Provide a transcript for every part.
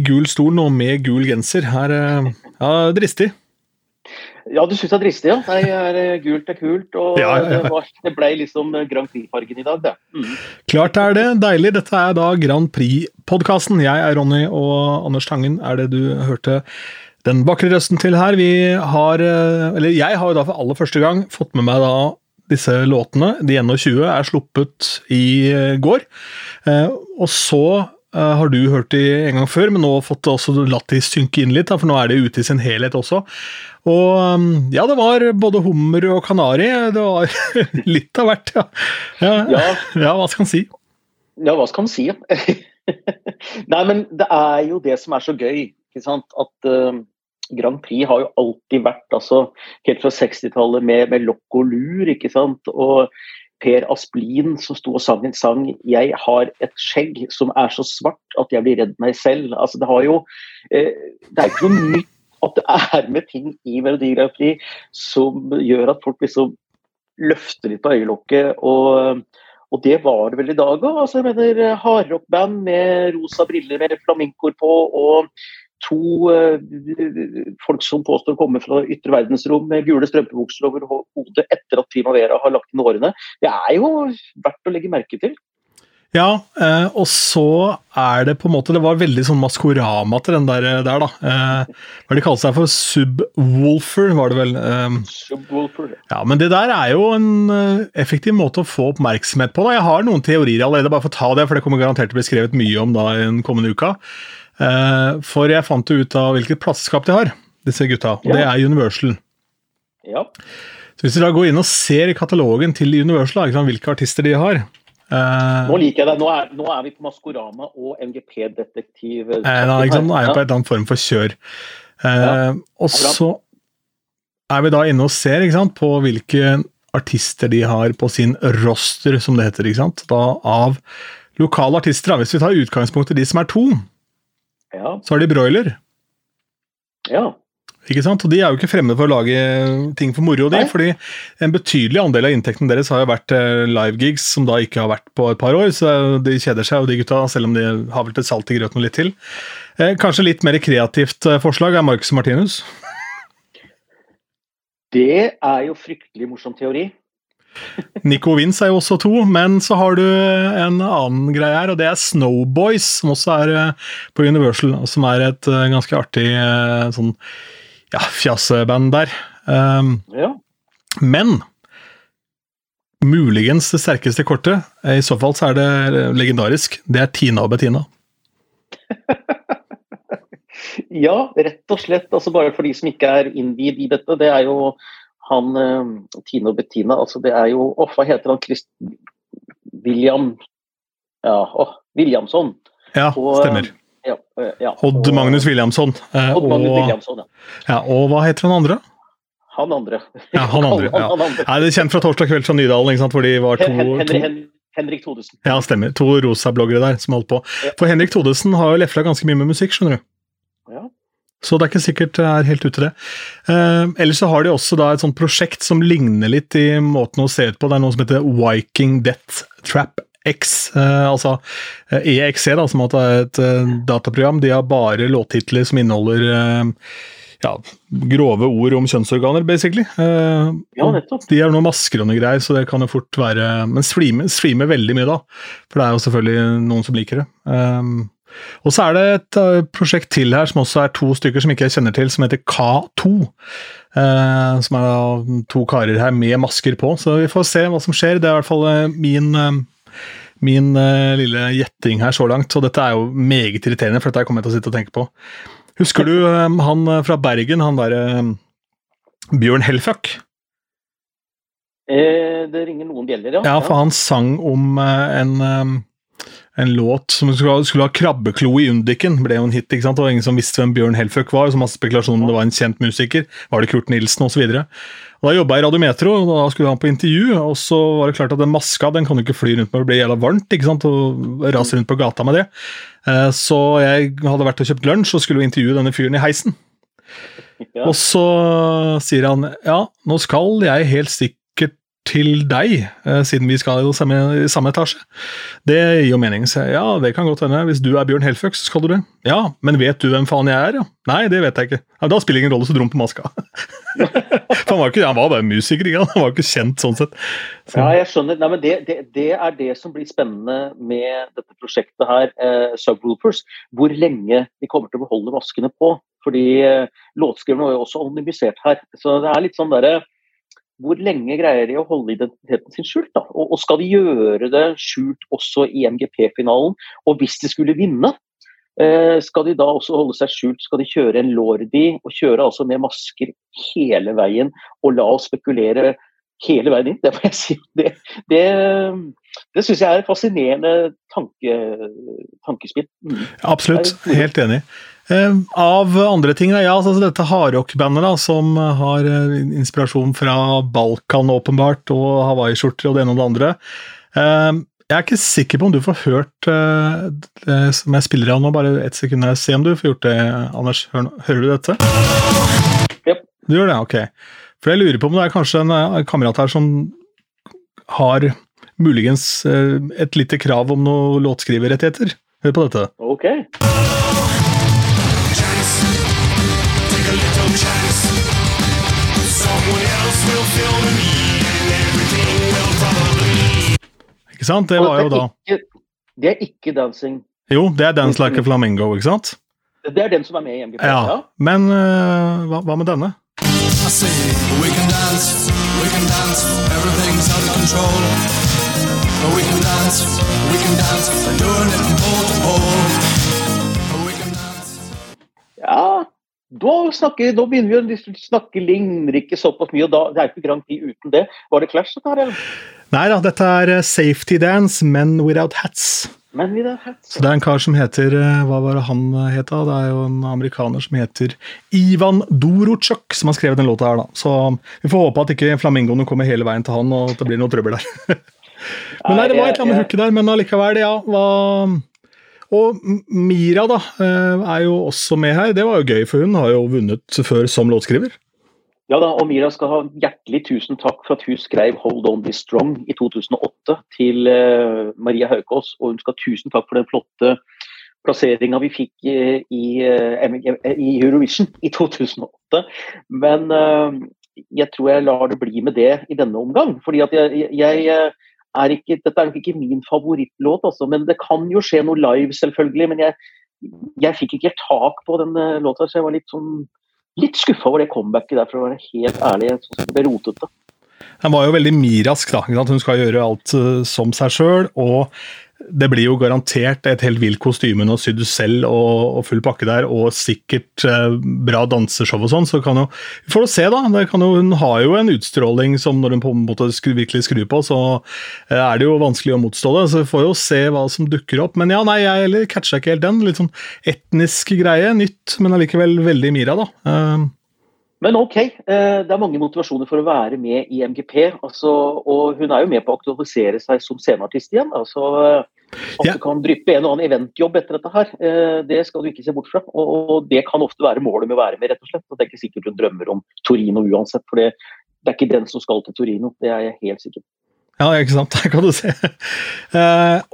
i gul stol nå med gul genser. Her, eh, ja, dristig. Ja, du syns det er dristig, ja. Nei, er, gult er kult. Og Ja, ja, ja. det, ble liksom Grand Prix-fargen i dag, det. Mm. Klart er det. Deilig. Dette er da Grand Prix-podkasten. Jeg er Ronny, og Anders Tangen er det du hørte den vakre røsten til her. Vi har, eh, eller jeg har jo da for aller første gang fått med meg da disse låtene. De 21 er sluppet i eh, går. Og så har du hørt de en gang før, men nå fått også latt de synke inn litt, for nå er de ute i sin helhet også. Og um, ja, det var både hummer og kanari. Det var litt av hvert, ja. Ja, Ja, ja, hva skal en si? ja, hva skal en si? Nei, men det er jo det som er så gøy, ikke sant. At uh, Grand Prix har jo alltid vært, altså helt fra 60-tallet med, med lokk og lur, ikke sant. Og Per Asplin som sto og sang en sang 'Jeg har et skjegg som er så svart at jeg blir redd meg selv'. Altså det har jo eh, Det er ikke noe nytt at det er med ting i Melodi Grand Prix som gjør at folk liksom løfter litt på øyelokket. og og det var det vel i dag òg. Altså, hardrockband med rosa briller med flamencoer på, og to eh, folk som påstår å komme fra ytre verdensrom med gule strømpebukser over hodet etter at Primavera har lagt inn årene. Det er jo verdt å legge merke til. Ja, eh, og så er det på en måte Det var veldig sånn Maskorama til den der, der da. Eh, hva de kalte seg for? Subwoolfer, var det vel. Eh, Subwoolfer. ja, Men det der er jo en eh, effektiv måte å få oppmerksomhet på. da. Jeg har noen teorier allerede, bare for å ta det, for det kommer garantert til å bli skrevet mye om da i den kommende uka. Eh, for jeg fant jo ut av hvilket plateselskap de har, disse gutta. Og det er Universal. Ja. Så Hvis du da går inn og ser i katalogen til Universal, sant, hvilke artister de har eh, Nå liker jeg det. Nå er, nå er vi på Maskorama og MGP-detektiv. Eh? Nå er jeg på en eller annen form for kjør. Ja, og så er vi da inne og ser sant, på hvilke artister de har på sin roster, som det heter. Da Av lokale artister. Hvis vi tar utgangspunkt i de som er to, Ja. så har de Broiler. ja. Ikke sant? Og De er jo ikke fremmede for å lage ting for moro, de, fordi en betydelig andel av inntekten deres har jo vært livegigs live-gigs, som da ikke har vært på et par år. Så de kjeder seg, og de gutta, selv om de har vel til salt i grøten litt til. Eh, kanskje litt mer kreativt eh, forslag er Marcus Martinus. Det er jo fryktelig morsom teori. Nico Vince er jo også to, men så har du en annen greie her, og det er Snowboys, som også er eh, på Universal, som er et eh, ganske artig eh, sånn ja, fjaseband der. Um, Ja. Men muligens det sterkeste kortet, i så fall så er det legendarisk, det er Tina og Bettina. Ja, rett og slett. Altså bare for de som ikke er innvidd i dette. Det er jo han eh, Tine og Bettina. Altså det er jo Åh, hva heter han? Christ William Ja, åh, Williamson. Ja, Og, stemmer. Ja, eh, ja. Odd Og- Magnus Williamson. eh, Odd Magnus og, Williamson, ja. ja, og hva heter han andre? Han andre. Ja, han andre, ja. han andre. Nei, det er kjent fra Torsdag kveld fra Nydalen, ikke sant, hvor de var to, Hen, Hen, to Henrik, Todesen. Ja, stemmer. To rosa-bloggere der som holdt på. For Henrik Todesen har jo lefla ganske mye med musikk, skjønner du. Ja. Så det er ikke sikkert det er helt ute, det. Eh, ellers så har de også da et sånt prosjekt som ligner litt i måten å se ut på. Det er noe som heter Viking Death Trap X, eh, altså eh, EXC, da, som er et eh, dataprogram. De har bare låttitler som inneholder eh, ja, grove ord om kjønnsorganer, basically. Eh, Ja, nettopp. de har noen masker og noe greier, så det kan jo fort være Men streamer, streamer veldig mye, da. For det er jo selvfølgelig noen som liker det. Um, og så er det et uh, prosjekt til her som også er to stykker som ikke jeg kjenner til, som heter K2. Uh, som er to karer her med masker på, så vi får se hva som skjer. Det er i hvert fall uh, min Min lille gjetting her så langt, og dette er jo meget irriterende, for dette kommer jeg til å sitte og tenke på. Husker du han fra Bergen, han derre Bjørn Hellfuck? Eh, det ringer noen bjeller, ja. Ja, for han sang om eh, en, eh, en låt som skulle, skulle ha krabbeklo i Undiken. Ble jo en hit, ikke sant? Var ingen som visste hvem Bjørn Helføk var. så masse spekulasjoner om det var en kjent musiker. Var det Kurt Nilsen osv.? Da jobba jeg i Radiometro, og da skulle han på intervju. Og så var det klart at den maska den kan du ikke fly rundt med, det blir jævla varmt. ikke sant? Og rase rundt på gata med det. Eh, Så jeg hadde vært og kjøpt lunsj og skulle intervjue denne fyren i heisen. Ja. Og så sier han ja, nå skal jeg helt sikkert til deg, eh, siden vi skal i samme, samme etasje. Det gir jo mening. Så ja, det kan godt hende. Hvis du er Bjørn Helføk, så skal du det. Ja, men vet du hvem faen jeg er? Ja. Nei, det vet jeg ikke. Ja, da spiller ingen rolle, så drum på maska. Han var, ikke, han var bare musiker, ikke? han var ikke kjent sånn sett. Så. Ja, jeg skjønner. Nei, men det, det, det, er det som blir spennende med dette prosjektet her, eh, Subwoofers. Hvor lenge de kommer til å beholde maskene på. Fordi eh, låtskriverne var jo også anonymisert her. Så det er litt sånn derre hvor lenge greier de å holde identiteten sin skjult? da? Og, og skal de gjøre det skjult også i MGP-finalen? Og hvis de skulle vinne, eh, skal de da også holde seg skjult? Skal de kjøre en Lordi og kjøre altså med masker hele veien og la oss spekulere hele veien inn? Det må jeg si. Det, det, det syns jeg er et fascinerende tanke, tankespill. Mm. Absolutt, helt enig. Eh, av andre ting, ja, altså dette hardrock-bandet som har eh, inspirasjon fra Balkan åpenbart, og hawaiiskjorter og det ene og det andre. Eh, jeg er ikke sikker på om du får hørt det som jeg spiller av nå, bare ett sekund. Se om du får gjort det, Anders. Hører, du dette? Ja. Du gjør det, ok. For jeg lurer på om det er kanskje en kamerat her som har muligens et lite krav om noen låtskriverrettigheter. Hør på dette. Ok. Ikke sant? Det var jo da Det er ikke 'Dancing'. Jo, det er 'Dance Like a Flamingo', ikke sant? Det er den som er med i MGP. Ja, ja. Men uh, hva, hva, med denne? Ja, da, snakker, da begynner vi å snakke ligner såpass mye, og da, det er ikke Grand Prix uten det. Var det Clash dette her, eller? Nei da, dette er Safety Dance, Men Without Hats. Så det er en kar som heter eh, Hva var det han het het? Det er jo en amerikaner som heter Ivan Dorochuk, som har skrevet den låta her, da. Så vi får håpe at ikke flamingoene kommer hele veien til han, og at det blir noe trøbbel der. men nei, det var et eller annet hooket der, men allikevel, ja. Hva og Mira da, er jo også med her. Det var jo gøy, for hun har jo vunnet før som låtskriver. Ja da, og Mira skal ha hjertelig tusen takk for at hun skrev 'Hold On Be Strong' i 2008 til uh, Maria Haukås. Og hun skal ha tusen takk for den flotte plasseringa vi fikk uh, i, uh, i, Eurovision i 2008. Men jeg tror jeg lar det bli med det i denne omgang. fordi jeg, jeg er ikke, Dette er nok ikke min favorittlåt, altså, men det kan jo skje noe live, selvfølgelig. Men jeg, jeg fikk ikke tak på den låta, så jeg var litt sånn litt skuffa over det comebacket der, for å være helt ærlig. Jeg synes det ble rotete. Han var jo veldig mirask. da, Hun skal gjøre alt uh, som seg sjøl. Og det blir jo garantert et helt vilt kostyme nå, sydd selv og, og, full pakke der, og sikkert eh, bra danseshow og sånn. Så kan jo Vi får se, da. Jo, hun har jo en utstråling som når hun på en måte skru, virkelig skrur på, så eh, er det jo vanskelig å motstå det. Så vi får jo se hva som dukker opp. Men ja, nei, jeg heller catcha ikke helt den. Litt sånn etnisk greie. Nytt, men allikevel veldig Mira, da. Uh, men ok, eh, det er mange motivasjoner for å være med i MGP. Altså, og hun er jo med på å aktualisere seg som sceneartist igjen. Altså, at ja. du kan dryppe en og annen eventjobb etter dette her, eh, det skal du ikke se bort fra. Og det kan ofte være målet med å være med, rett og slett. Og det er ikke sikkert hun drømmer om Torino uansett. For det, det er ikke den som skal til Torino, det er jeg helt sikker på. Ja, ikke sant. Der kan du se.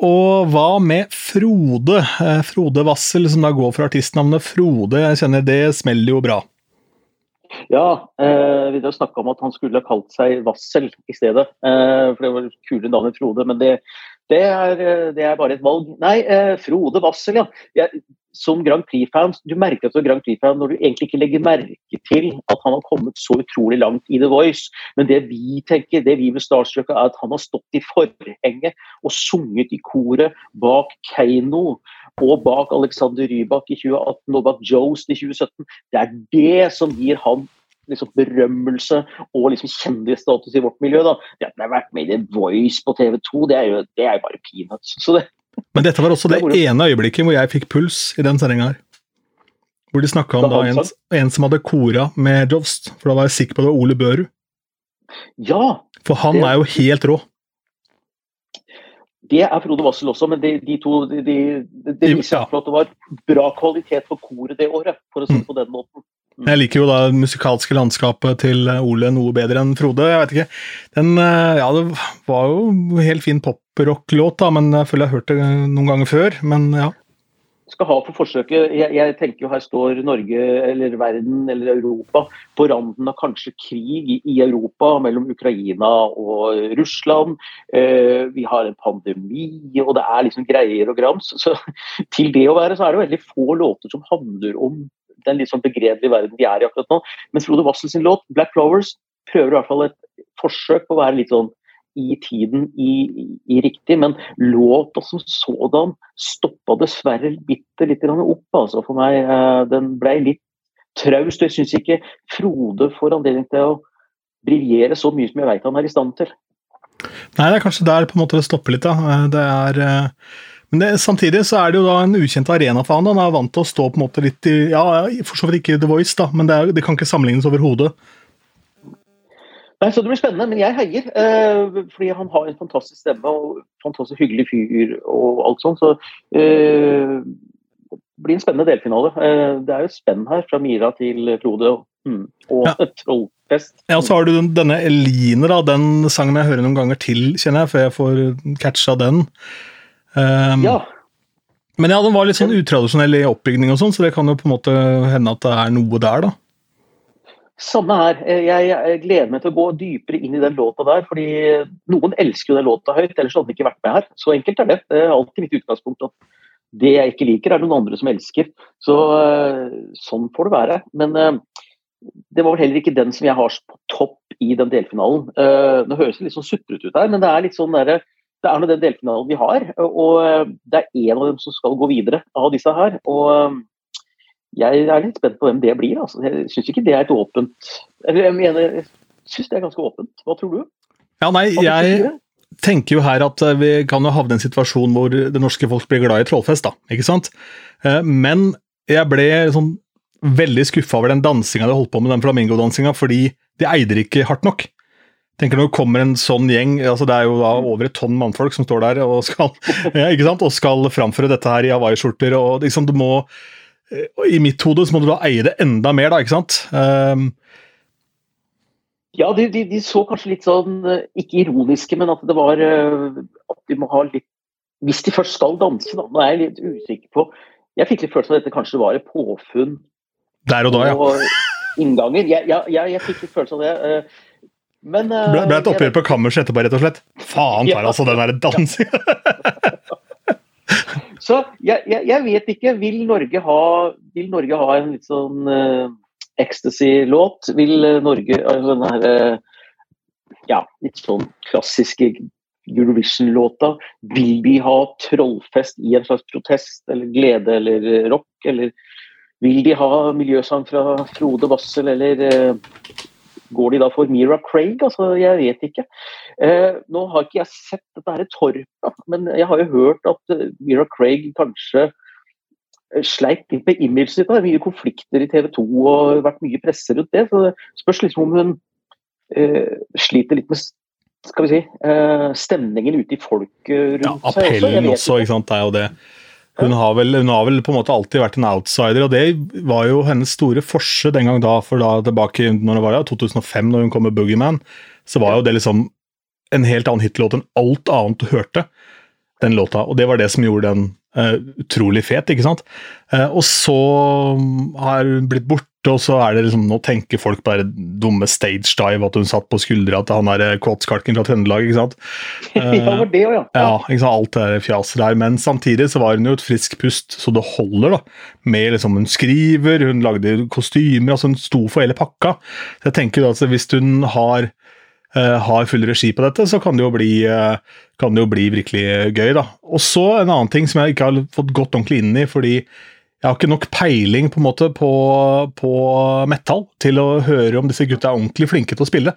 Og hva med Frode? Frode Wassel, som da går for artistnavnet Frode. Jeg kjenner det smeller jo bra. Ja, eh, vi snakka om at han skulle ha kalt seg Vassel i stedet. Eh, for det var kulere navn enn Frode, men det, det, er, eh, det, er, bare et valg. Nei, eh, Frode Vassel, ja. Jeg, som Grand Prix-fans, du merker at du er Grand Prix-fan når du egentlig ikke legger merke til at han har kommet så utrolig langt i The Voice. Men det vi tenker, det vi med Starstruck er at han har stått i forhenget og sunget i koret bak Keiino og bak Alexander Rybak i 2018 og bak Joes i 2017. Det er det som gir han liksom berømmelse og liksom kjendisstatus i vårt miljø. da. Det at han har vært med i The Voice på TV 2, det er jo det er bare peanuts. Så det, Men dette var også det, det ene øyeblikket hvor jeg fikk puls i den sendinga her. Hvor de snakka om da en, en, som hadde kora med Jovst, for da var jeg sikker på det var Ole Børud. Ja. For han det... er jo helt rå. Det er Frode Wassel også, men de, de to de, de, det viser ja. at det var bra kvalitet for koret det året, for å si det på den måten. Jeg liker jo da det musikalske landskapet til Ole noe bedre enn Frode. jeg vet ikke. Den, eh, ja, Det var jo helt fin poprock-låt, men jeg føler jeg har hørt det noen ganger før. Men ja. Skal ha for forsøket. Jeg, jeg tenker jo her står Norge eller verden eller Europa på randen av kanskje krig i, i Europa mellom Ukraina og Russland. Eh, vi har en pandemi, og det er liksom greier og grams. Så til det å være, så er det veldig få låter som handler om den litt sånn begredelige verden vi er i akkurat nå. Mens Frode Wassel sin låt 'Black Flowers' prøver i hvert fall et forsøk på å være litt sånn i tiden i, i, riktig, men låta som sådan stoppa dessverre bitte litt opp altså for meg. Eh, den ble litt traust. Jeg syns ikke Frode får anledning til å briljere så mye som jeg vet han er i stand til. Nei, det er kanskje der på en måte det stopper litt. da. Eh, det er... Uh men det, samtidig så er det jo da en ukjent arena for han. Han er vant til å stå på en måte litt i Ja, for så vidt ikke The Voice, da, men det, er, det kan ikke sammenlignes overhodet. Nei, så Det blir spennende, men jeg heier. Eh, fordi han har en fantastisk stemme og fantastisk hyggelig fyr og alt sånt. Så eh, det blir en spennende delfinale. Eh, det er jo spenn her, fra Mira til Frode mm, og ja. Trollfest. Ja, og så har du denne Eline, da. Den sangen jeg hører noen ganger til, kjenner jeg, før jeg får catcha den. Um, ja. Men ja, den var litt sånn utradisjonell i oppbygning, og sånn, så det kan jo på en måte hende at det er noe der, da. Samme her. Jeg, jeg, gleder meg til å gå dypere inn i den låta der. fordi Noen elsker jo den låta høyt, ellers hadde den ikke vært med her. Så enkelt er det. Det er alltid mitt utgangspunkt at det jeg ikke liker, er noen andre som elsker. Så Sånn får det være. Men eh, det var vel heller ikke den som jeg har på topp i den delfinalen. Eh, nå høres det litt sånn sutrete ut her, men det er litt sånn derre det er nå den delfinalen vi har, og eh, det er én av dem som skal gå videre av disse her. og eh, jeg er litt spent på hvem det blir. Altså. Jeg syns ikke det er et åpent Eller jeg mener, jeg syns det er ganske åpent. Hva tror du? Ja, nei, jeg tenker jo her at eh, vi kan jo havne i en situasjon hvor det norske folk blir glad i Trollfest, da. Ikke sant? Men jeg ble sånn veldig skuffa over den dansinga de holdt på med, den flamingodansinga, fordi de eide det ikke hardt nok tenker Når det kommer en sånn gjeng, altså det er jo da over et tonn mannfolk som står der og skal, ja, og skal framføre dette her i hawaiiskjorter og liksom, du må eh, I mitt hode så må du da eie det enda mer, da, ikke sant? Um, ja, de, de, de, så kanskje litt sånn, eh, ikke ironiske, men at det var eh, At de må ha litt Hvis de først skal danse, da. Nå er jeg litt usikker på Jeg fikk litt følelse av at dette kanskje var et påfunn. Der og da, ja. Og innganger. Jeg, jeg, jeg, jeg fikk litt følelse av det. Men, uh, ble, ble et oppgjør på kammerset etterpå, rett og slett? Faen tar ja. altså den derre dansinga! Så jeg, jeg, jeg, vet ikke. Vil Norge ha, vil Norge ha en litt sånn uh, ecstasy-låt? Vil uh, Norge uh, den her uh, ja, litt sånn klassiske Eurovision-låta? Vil vi ha trollfest i en slags protest eller glede eller rock? Eller vil de ha miljøsang fra Frode Bassel eller Går de da for Mira Craig? Altså, jeg vet ikke. Eh, nå har ikke jeg sett dette her torpet, men jeg har jo hørt at uh, Mira Craig kanskje eh, sleit litt med imaget sitt. Det er mye konflikter i TV 2 og vært mye presse rundt det. Så det spørs liksom om hun eh, sliter litt med skal vi si, eh, stemningen ute i folket rundt ja, seg. Appellen også, ikke sant. Det er jo det. Hun har, vel, hun har, vel, på en måte alltid vært en outsider, og det var jo hennes store forse den gang da. For da tilbake når det var ja, 2005, når hun kom med Boogeyman, så var jo det liksom en helt annen hitlåt enn alt annet du hørte. Den låta, og det var det som gjorde den uh, utrolig fet, ikke sant. Uh, og så har hun blitt borte og så er det liksom, nå tenker folk på det dumme stage dive, at hun satt på skuldra til han der kåtskalken fra Trøndelag. ikke sant? ja, var det ja. ja ikke sant, Alt det fjaset der. Men samtidig så var hun jo et friskt pust, så det holder. da, med liksom, Hun skriver, hun lagde kostymer, altså hun sto for hele pakka. Så jeg tenker at Hvis hun har, uh, har full regi på dette, så kan det jo bli, kan det jo bli virkelig gøy. da. Og så en annen ting som jeg ikke har fått gått ordentlig inn i. fordi jeg har ikke nok peiling på, en måte på, på metal til å høre om disse gutta er ordentlig flinke til å spille.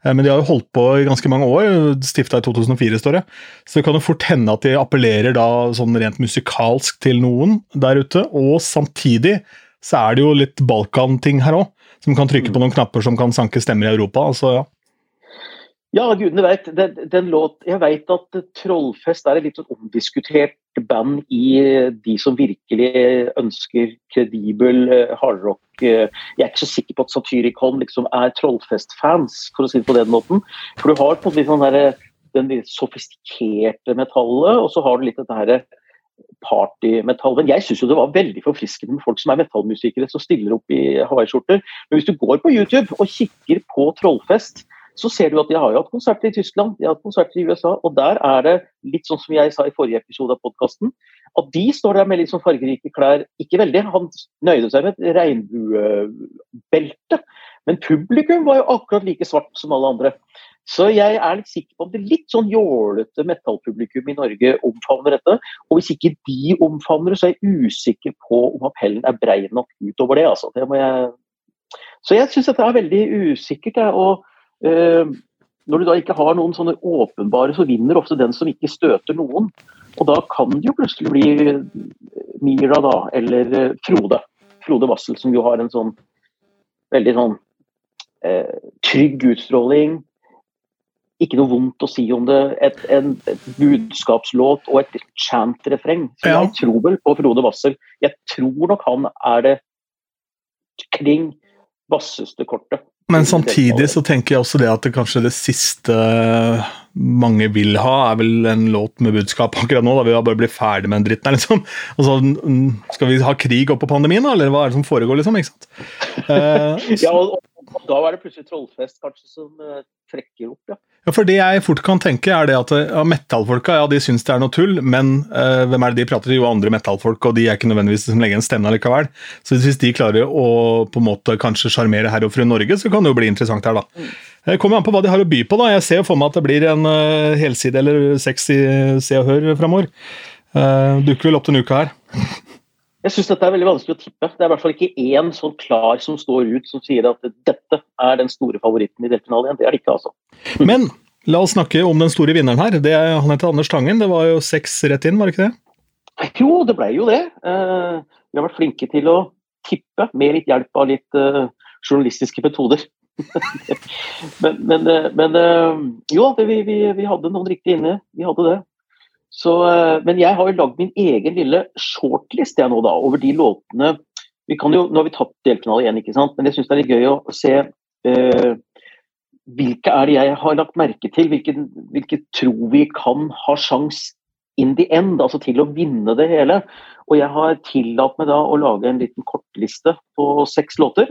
Eh, men de har jo holdt på i ganske mange år, stifta i 2004, står det. Så det kan jo fort hende at de appellerer da sånn rent musikalsk til noen der ute. Og samtidig så er det jo litt Balkan-ting her òg, som kan trykke på noen knapper som kan sanke stemmer i Europa. altså ja. Ja, gudene veit. Jeg veit at Trollfest er et litt sånn omdiskutert band i de som virkelig ønsker kredibel eh, hardrock. Eh, jeg er ikke så sikker på at Satyricon liksom er Trollfest-fans, for å si det på den måten. For du har på en måte sånn der, den litt sofistikerte metallet, og så har du litt dette her partymetall. Men jeg syns det var veldig forfriskende med folk som er metallmusikere som stiller opp i hawaiiskjorter. Men hvis du går på YouTube og kikker på Trollfest, så ser du at de har jo hatt konserter i Tyskland, de har hatt konserter i USA, og der er det litt sånn som jeg sa i forrige episode av podkasten, at de står der med litt sånn fargerike klær. Ikke veldig, han nøyde seg med et regnbuebelte, men publikum var jo akkurat like svart som alle andre. Så jeg er litt sikker på om det litt sånn jålete metallpublikum i Norge omfavner dette. Og hvis ikke de omfavner det, så er jeg usikker på om appellen er brei nok utover det. Altså. det jeg... Så jeg syns dette er veldig usikkert. og når du da ikke har noen sånne åpenbare, så vinner ofte den som ikke støter noen. Og da kan det jo plutselig bli eh, Mira, da, eller eh, Frode. Frode Wassel, som jo har en sånn veldig sånn eh, trygg utstråling. Ikke noe vondt å si om det. Et, en, et budskapslåt og et chant-refreng. Så ja. jeg tror vel på Frode Wassel. Jeg tror nok han er det kring vasseste kortet. Men samtidig så tenker jeg også det at det kanskje det siste mange vil ha, er vel en låt med budskap akkurat nå. da Vi bare bli ferdig med den dritten her, liksom. Altså, skal vi ha krig oppå pandemien, da? Eller hva er det som foregår, liksom? ikke sant? Uh, ja, og, da er det plutselig Trollfest kanskje som uh, trekker opp, ja. Ja, for Det jeg fort kan tenke, er det at ja, metallfolka ja, de syns det er noe tull, men eh, hvem er det de prater til? Jo, andre metallfolk, og de er ikke nødvendigvis som legger en stemme likevel. Så hvis de klarer å på en måte kanskje sjarmere herr og fru Norge, så kan det jo bli interessant her, da. Mm. Det kommer an på hva de har å by på. da. Jeg ser jo for meg at det blir en uh, helside eller sexy Se og Hør framover. Uh, dukker vel opp denne uka her. Jeg syns dette er veldig vanskelig å tippe. Det er i hvert fall ikke én sånn klar som står ut som sier at dette er den store favoritten i delfinalen. Det er det ikke, altså. Men la oss snakke om den store vinneren her. Det, han heter Anders Tangen. Det var jo seks rett inn, var det ikke det? Jo, det ble jo det. Uh, vi har vært flinke til å tippe med litt hjelp av litt uh, journalistiske metoder. men, men, uh, men jo, vi, vi, vi hadde noen riktig inne. Vi hadde det. Så, eh, men jeg har jo lagd min egen lille shortlist jeg nå da, over de låtene vi kan jo, Nå har vi tatt delfinale igjen, ikke sant? men jeg syns det er litt gøy å se uh, hvilke er det jeg har lagt merke til. Hvilke, hvilke tror vi kan ha sjans in the end, altså til å vinne det hele. Og jeg har tillatt meg da å lage en liten kortliste på seks låter.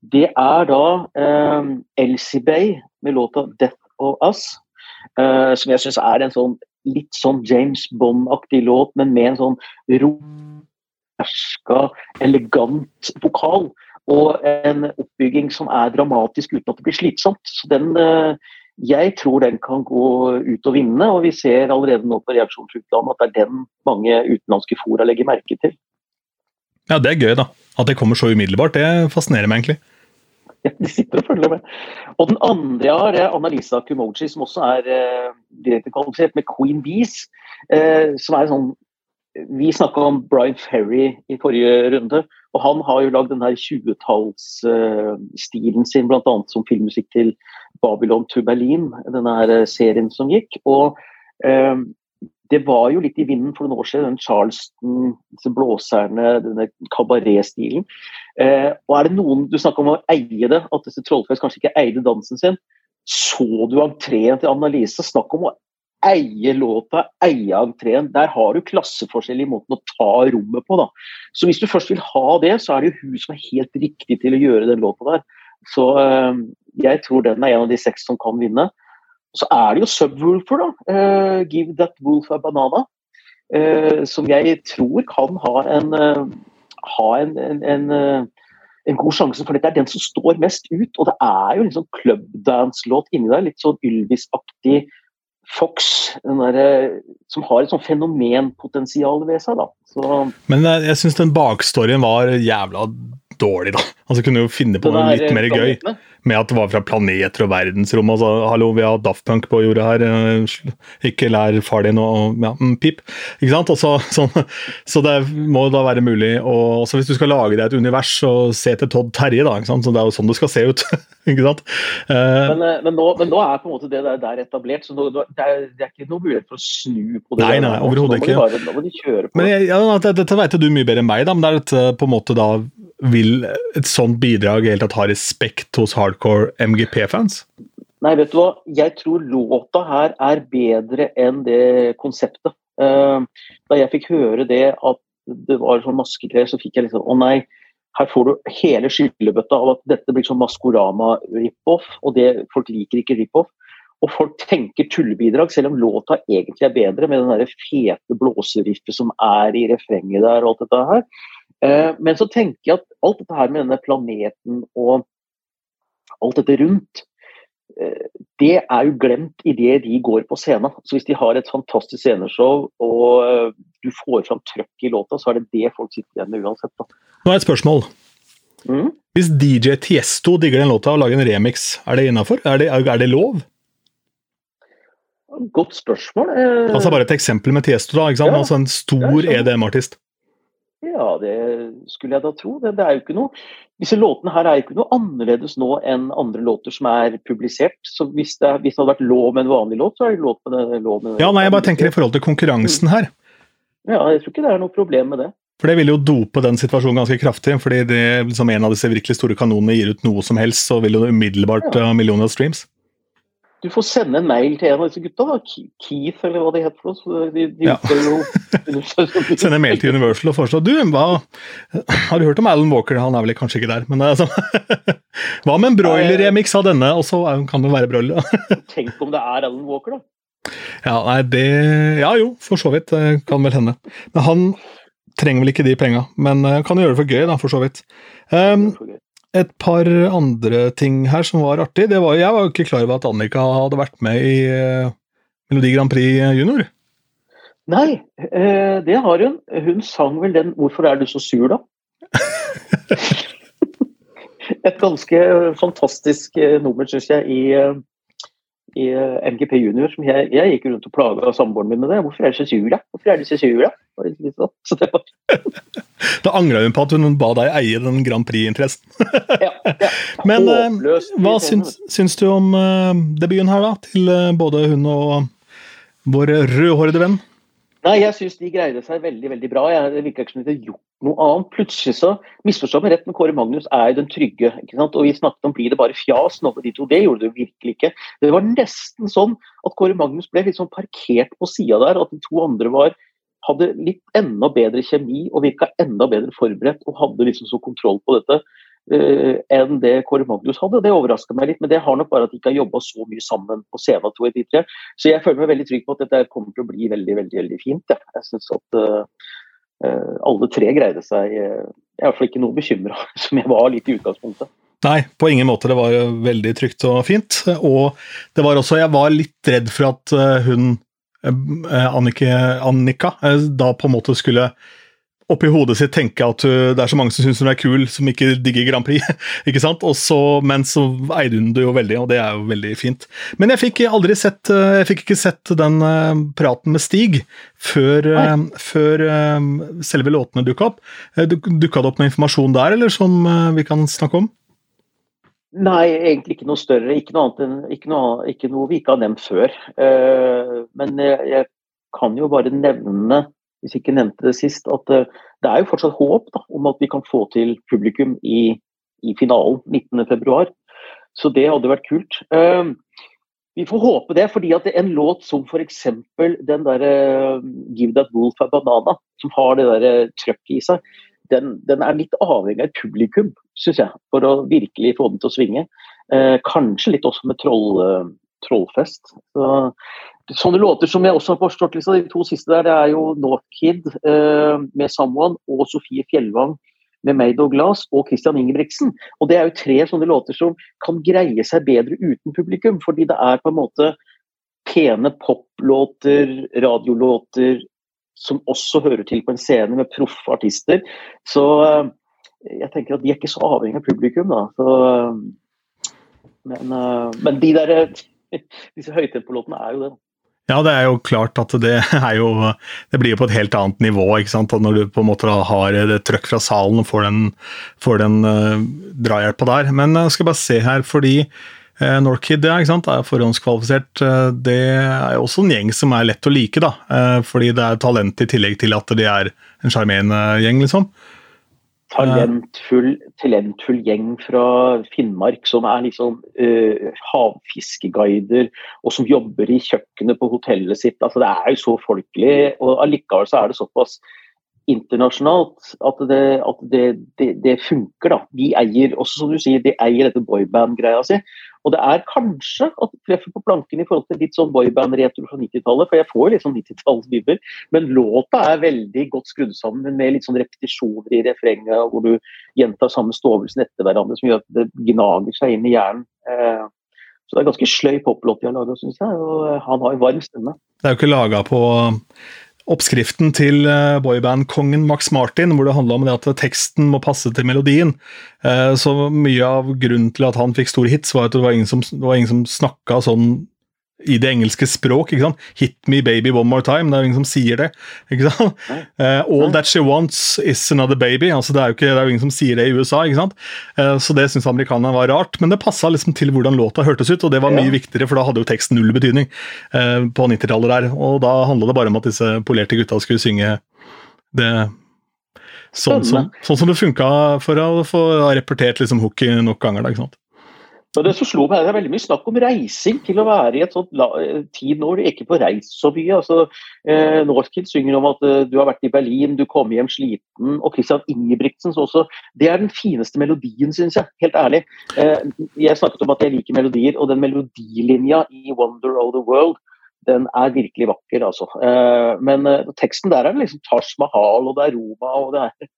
Det er da uh, Elsie Bay med låta 'Death of Us', uh, som jeg syns er en sånn litt sånn James Bond-aktig låt, men med en sånn romerska, elegant vokal. Og en oppbygging som er dramatisk uten at det blir slitsomt. Så den, eh, jeg tror den kan gå ut og vinne, og vi ser allerede nå på reaksjonsutlandet at det er den mange utenlandske fora legger merke til. Ja, det er gøy, da. At det kommer så umiddelbart. Det fascinerer meg egentlig. de sitter og følger med. Og den andre jeg har, er Annalisa Kumoji, som også er eh, direkte kvalifisert med Queen Bees. Eh, som er sånn Vi snakka om Brian Ferry i forrige runde, og han har jo lagd den her 20-tallsstilen eh, sin, bl.a. som filmmusikk til Babylon to Berlin, denne her serien som gikk. og det var jo litt i vinden for noen år siden, den Charleston, disse blåserne, denne kabaretstilen. Eh, og er det noen Du snakker om å eie det, at disse Trollfest kanskje ikke eide dansen sin. Så du entreen til Annalise? Snakk om å eie låta, eie entreen. Der har du klasseforskjell i måten å ta rommet på. da. Så hvis du først vil ha det, så er det jo hun som er helt riktig til å gjøre den låta der. Så eh, jeg tror den er en av de seks som kan vinne. Så er det jo Subwoolfer, da. Uh, 'Give That Wolf a Banana'. Uh, som jeg tror kan ha en, uh, ha en, en, en, god sjanse, for dette er den som står mest ut. Og det er jo en sånn clubdance-låt inni der. Litt sånn Ylvis-aktig Fox, der, som har et sånn fenomenpotensial ved seg. da. Så, Men jeg, jeg syns den bakstorien var jævla dårlig, da. Altså kunne jo finne på noe litt mer gøy med at det var fra planeter og verdensrom. Altså, hallo, vi har Daft Punk på jordet her. Eh, ikke lær far din å ja, mm, pip. Ikke sant? Også, sånn, så det må da være mulig å også Hvis du skal lage deg et univers, så se til Todd Terje, da. Ikke sant? Så det er jo sånn det skal se ut. ikke sant? Uh, men, men, nå, men, nå, er på en måte det der, der etablert, så nå, det, er, det, er, ikke noe mulighet for å snu på det. Nei, nei, overhodet ikke. Nå må de kjøre på. Men jeg, ja, Dette vet du mye bedre enn meg, da, men det er et, på en måte da vil et sånt bidrag helt tatt ha respekt hos hardcore MGP-fans? Nei, vet du hva. Jeg tror låta her er bedre enn det konseptet. Uh, da jeg fikk høre det at det var sånn maskeklær, så fikk jeg liksom Å nei, her får du hele skyllebøtta av at dette blir sånn Maskorama-rip-off, og det, folk liker ikke rip-off. Og folk tenker tullebidrag, selv om låta egentlig er bedre, med den der fete blåseriffet som er i refrenget der og alt dette her. Eh, men så tenker jeg at alt dette her med denne planeten og alt dette rundt, eh, det er jo glemt idet de går på scenen. Så hvis de har et fantastisk sceneshow og eh, du får fram trøkk i låta, så er det det folk sitter igjen med uansett. Da. Nå er et spørsmål. Mm? Hvis DJ Tiesto digger den låta og lager en remix, er det innafor? Er, er, det lov? Godt spørsmål. Altså Bare et eksempel med Tiesto, da. Ja, altså En stor EDM-artist. Ja, det skulle jeg da tro. Det, det, er jo ikke noe Disse låtene her er jo ikke noe annerledes nå enn andre låter som er publisert. Så hvis det, hvis det hadde vært lov med en vanlig låt, så er det lov med, det, lov med Ja, nei, jeg bare tenker i forhold til konkurransen her. Ja, jeg tror ikke det er noe problem med det. For det ville jo dope den situasjonen ganske kraftig. fordi det, liksom en av disse virkelig store kanonene gir ut noe som helst, så vil jo det umiddelbart ja. ha millioner av streams. Du får sende en mail til en av disse gutta, da. Keith, eller hva det heter. For de, de ja. Sende mail til Universal og foreslå Du, hva Har du hørt om Alan Walker? Han er vel kanskje ikke der, men altså Hva med en broiler-remix av denne, og så kan det være broiler? Tenk om det er Alan Walker, da. Ja, nei, det Ja jo, for så vidt. Kan vel hende. Men han trenger vel ikke de penga, men eh, kan gjøre det for gøy, da, for så vidt. Um, et par andre ting her som var artig. Var, jeg var jo ikke klar over at Annika hadde vært med i uh, Melodi Grand Prix Junior. Nei, uh, det har hun. Hun sang vel den 'Hvorfor er du så sur', da? Et ganske fantastisk nummer, syns jeg, i i eh, MGP Junior. som Jeg, jeg gikk rundt og plaga samboeren min med det. 'Hvorfor er du så sur, da?' Hvorfor er du så sur, da? Så det var... da angra hun på at hun ba deg eie den Grand Prix-interessen. ja, ja. Men uh, hva syns, syns, du om uh, debuten her, da? Til uh, både hun og vår rødhårede venn? Nei, jeg syns de greide seg veldig veldig bra. Jeg, det virker ikke som de hadde gjort noe annet. Plutselig så misforstå meg rett, men Kåre Magnus er jo den trygge. ikke sant? Og vi snakket om blir det bare fjas nå med de to. Det gjorde det virkelig ikke. Det var nesten sånn at Kåre Magnus ble litt sånn parkert på sida der. At de to andre var, hadde litt enda bedre kjemi og virka enda bedre forberedt og hadde liksom så kontroll på dette uh, enn det Kåre Magnus hadde. Det overraska meg litt, men det har nok bare at de ikke har jobba så mye sammen på scenen. to de tre. Så jeg føler meg veldig trygg på at dette kommer til å bli veldig veldig, veldig fint. Ja. Jeg synes at uh, alle tre greide seg Jeg er i ikke noe bekymra, som jeg var litt i utgangspunktet. Nei, på ingen måte. Det var veldig trygt og fint. Og det var også Jeg var litt redd for at hun Annika, Annika da på en måte skulle oppi hodet sitt tenke at det er så mange som syns hun er kul, som ikke digger Grand Prix. ikke sant? Også, men så eide hun det jo veldig, og det er jo veldig fint. Men jeg fikk aldri sett Jeg fikk ikke sett den praten med Stig før, før selve låtene dukka opp. Dukka det opp noe informasjon der, eller som vi kan snakke om? Nei, egentlig ikke noe større. Ikke noe, enn, ikke noe, ikke noe vi ikke har nevnt før. men jeg, kan jo bare nevne hvis jeg ikke nevnte det sist, at uh, det er jo fortsatt håp da, om at vi kan få til publikum i, i finalen 19.2. Så det hadde vært kult. Uh, vi får håpe det, fordi at en låt som f.eks. den derre 'Give That Wolf a Banana', som har det der trøkket i seg, den, den, er litt avhengig av publikum, syns jeg, for å virkelig få den til å svinge. kanskje litt også med troll, trollfest. Så, Sånne låter som jeg også har forstått, liksom, de to siste der, det er jo Northkid eh, med 'Someone' og Sofie Fjellvang med 'Made of Glass' og Christian Ingebrigtsen. Og det er jo tre sånne låter som kan greie seg bedre uten publikum, fordi det er på en måte pene poplåter, radiolåter, som også hører til på en scene med proffe artister. Så eh, jeg tenker at de er ikke så avhengig av publikum, da. Så, men, men de der disse høytempolåtene er jo det. Ja, det er jo klart at det er jo Det blir jo på et helt annet nivå, ikke sant. Og når du på en måte har det trøkk fra salen og får den, får den uh, drahjelpa der. Men jeg skal bare se her, fordi uh, Northkid ja, er forhåndskvalifisert. Uh, det er også en gjeng som er lett å like, da. Uh, fordi det er talent i tillegg til at de er en sjarmerende gjeng, liksom talentfull, talentfull gjeng fra Finnmark som er liksom uh, havfiskeguider, og som jobber i kjøkkenet på hotellet sitt. Altså, det er jo så folkelig, og allikevel så er det såpass internasjonalt at det, at det, det, det funker. da. De eier også som du sier, de eier dette boyband-greia si. Og det er kanskje at det treffer på planken i forhold til litt sånn boyband-retro fra 90-tallet, for jeg får litt sånn 90-tallsbibler, Men låta er veldig godt skrudd sammen med litt sånn repetisjoner i refrenget, hvor du gjentar samme stovelsen etter hverandre, som gjør at det gnager seg inn i hjernen. Eh, så det er ganske sløy poplåt de har laga, syns jeg. Og han har en varm stemme. Det er jo ikke laga på oppskriften til boybandkongen boyband-kongen Max Martin, hvor det handla om det at teksten må passe til melodien. Eh, så mye av grunnen til at han fikk store hits, var at det var ingen som, var som snakka sånn i det engelske språk. ikke sant? 'Hit me baby one more time'. Det er jo ingen som sier det. ikke sant? Uh, 'All that she wants is another baby'. altså Det er jo ikke, det er jo ingen som sier det i USA. ikke sant? Uh, så det syntes amerikanerne var rart. Men det passa liksom til hvordan låta hørtes ut, og det var mye ja. viktigere, for da hadde jo teksten null betydning uh, på 90-tallet der. Og da handla det bare om at disse polerte gutta skulle synge det sånn som, sånn som det funka for å få reportert liksom hooket nok ganger. da, ikke sant? Men det som slo meg, det er veldig mye snakk om reising til å være i et sånt tid når du ikke får reist så mye. altså eh, Northkid synger om at eh, du har vært i Berlin, du kom hjem sliten. Og Christian Ingebrigtsens også. Det er den fineste melodien, syns jeg. Helt ærlig. Eh, jeg snakket om at jeg liker melodier, og den melodilinja i 'Wonder of the World' den er virkelig vakker, altså. Eh, men eh, teksten der er liksom Taj Mahal, og det er Roma, og det er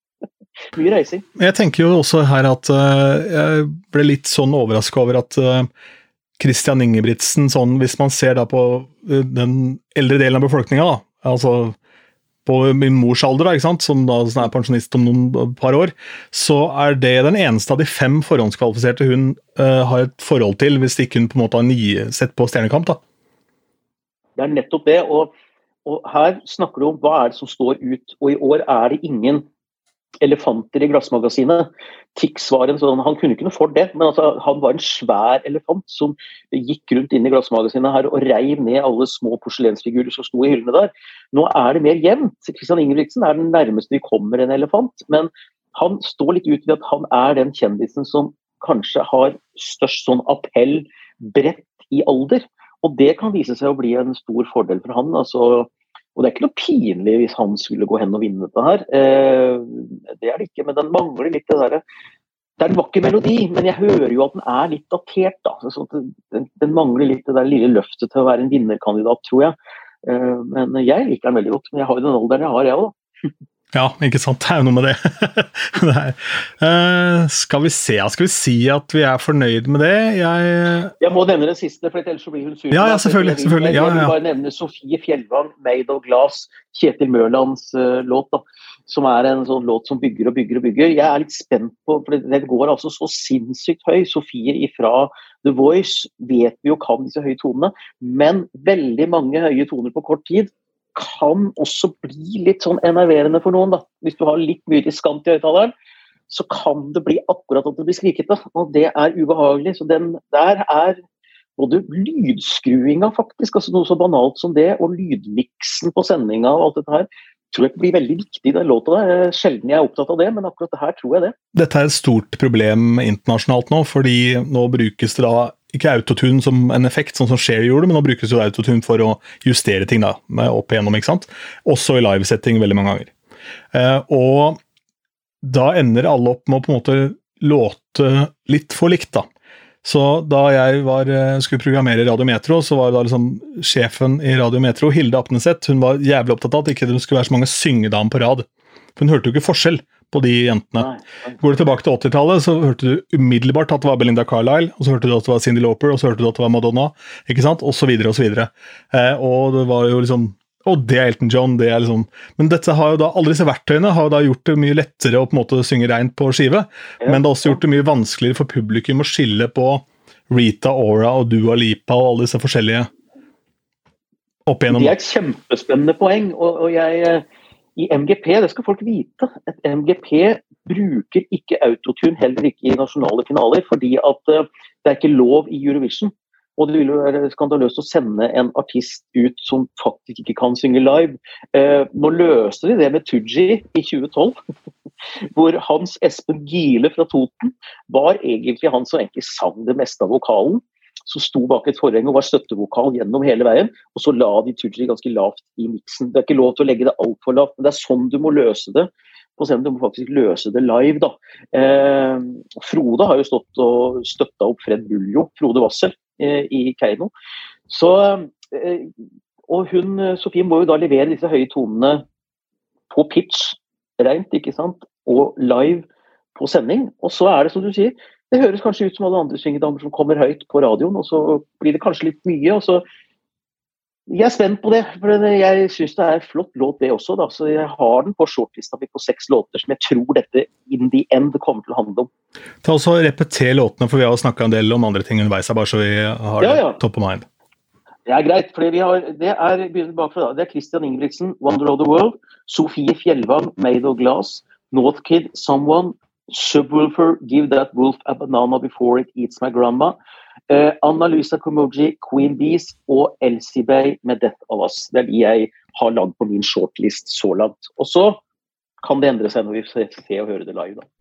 mye reising. Jeg tenker jo også her at uh, jeg ble litt sånn overraska over at uh, Christian Ingebrigtsen, sånn, hvis man ser da på uh, den eldre delen av befolkninga, altså på min mors alder, da, som da er pensjonist om noen par år, så er det den eneste av de fem forhåndskvalifiserte hun har et forhold til, hvis ikke hun på en måte har sett på Stjernekamp. da. Det er nettopp det. og, og her snakker du om hva er det som står ut. Og i år er det ingen elefanter i Glassmagasinet. Tix var en sånn, Han kunne ikke noe for det, men altså, han var en svær elefant som gikk rundt inn i Glassmagasinet her og reiv ned alle små porselensfigurer som sto i hyllene der. Nå er det mer jevnt. Kristian Ingebrigtsen er den nærmeste vi kommer en elefant. Men han står litt ut ved at han er den kjendisen som kanskje har størst sånn appell bredt i alder. Og det kan vise seg å bli en stor fordel for han. altså og det er ikke noe pinlig hvis han skulle gå hen og vinne dette her. Eh, det er det ikke, men den mangler litt det derre Det er en vakker melodi, men jeg hører jo at den er litt datert. da. Så den, den, mangler litt det der lille løftet til å være en vinnerkandidat, tror jeg. Eh, men jeg liker den veldig godt. Men jeg har jo den alderen jeg har, jeg òg, da. Ja, ikke sant. Det er jo noe med det. det uh, skal vi se, skal vi si at vi er fornøyd med det? Jeg, jeg må nevne den siste, for ellers blir hun sur. Ja, ja, selvfølgelig. selvfølgelig. Ja, jeg vil bare nevne Sofie Fjellvang, 'Made of Glass', Kjetil Mørlands uh, låt. da, Som er en sånn låt som bygger og bygger og bygger. Jeg er litt spent på, for det går altså så sinnssykt høy. Sofie ifra The Voice vet vi jo kan disse høye tonene, men veldig mange høye toner på kort tid kan også bli litt sånn enerverende for noen. da. Hvis du har litt mye diskant i høyttaleren, så kan det bli akkurat at det blir skrikete. Og det er ubehagelig. Så den der er både lydskruinga, faktisk, altså noe så banalt som det, og lydmiksen på sendinga og alt dette her, tror jeg blir veldig viktig i den låta. der. Sjelden jeg er opptatt av det, men akkurat det her tror jeg det. Dette er et stort problem internasjonalt nå, fordi nå brukes det da ikke autotune som en effekt, sånn som Share gjorde, men nå brukes jo autotune for å justere ting da, opp igjennom. ikke sant? Også i livesetting veldig mange ganger. Eh, og da ender alle opp med å på en måte låte litt for likt, da. Så da jeg var, eh, skulle programmere Radio Metro, så var da liksom sjefen i Radio Metro, Hilde Apneseth, hun var jævlig opptatt av at det ikke skulle være så mange syngedamer på rad. For hun hørte jo ikke forskjell på de jentene. Går du tilbake til 80-tallet, så hørte du umiddelbart at det var Belinda Carlisle, og så hørte du at det var Cindy Lauper, og så hørte du at det var Madonna, ikke sant, og så videre og så videre. Eh, og det var jo liksom og det er Elton John. det er liksom, Men dette har jo da, alle disse verktøyene har jo da gjort det mye lettere å på en måte synge reint på skive. Ja. Men det har også gjort det mye vanskeligere for publikum å skille på Rita Ora og Dua Lipa og alle disse forskjellige opp igjennom. Det er et kjempespennende poeng. og, og jeg eh, i MGP, det skal folk vite, at MGP bruker ikke autotune, heller ikke i nasjonale finaler, fordi at eh, det er ikke lov i Eurovision. Og det ville være skandaløst å sende en artist ut som faktisk ikke kan synge live. Eh, nå løste de det med Tooji i 2012, hvor Hans Espen Gile fra Toten var egentlig han som egentlig sang det meste av vokalen. Som sto bak et forheng og var støttevokal gjennom hele veien. Og så la de Tooji ganske lavt i miksen. Det er ikke lov til å legge det altfor lavt, men det er sånn du må løse det på scenen. Du må faktisk løse det live. da. Eh, Frode har jo stått og støtta opp Fred Buljo, Frode Wasser, Eh, i Keiino. Så, eh, og hun, Sofie må jo da levere disse høye tonene på pitch, rent, ikke sant, og live på sending. Og så er det som du sier, det høres kanskje ut som alle andre syngedamer som kommer høyt på radioen, og så blir det kanskje litt mye. og så jeg er spent på det. for Jeg syns det er en flott låt, det også. Da. Så Jeg har den på shortlista mi på seks låter som jeg tror dette in the end kommer til å handle om. Ta også Repeter låtene, for vi har snakka en del om andre ting underveis. bare så vi har ja, ja. det top of mind. Det er greit. for vi har, Det er bakfra da. Det er Christian Ingebrigtsen, 'Wonder of the World'. Sofie Fjellvang, 'Made of Glass'. Northkid, 'Someone'. Subwoolfer, 'Give That Wolf a Banana Before It Eats My Grandma'. Uh, Anna Luisa Komoji, Queen Bees og Elsie Bay med 'Death of Us'. Det er de jeg har lagd på min shortlist så langt. Og så kan det endre seg når vi ser og hører det live. da.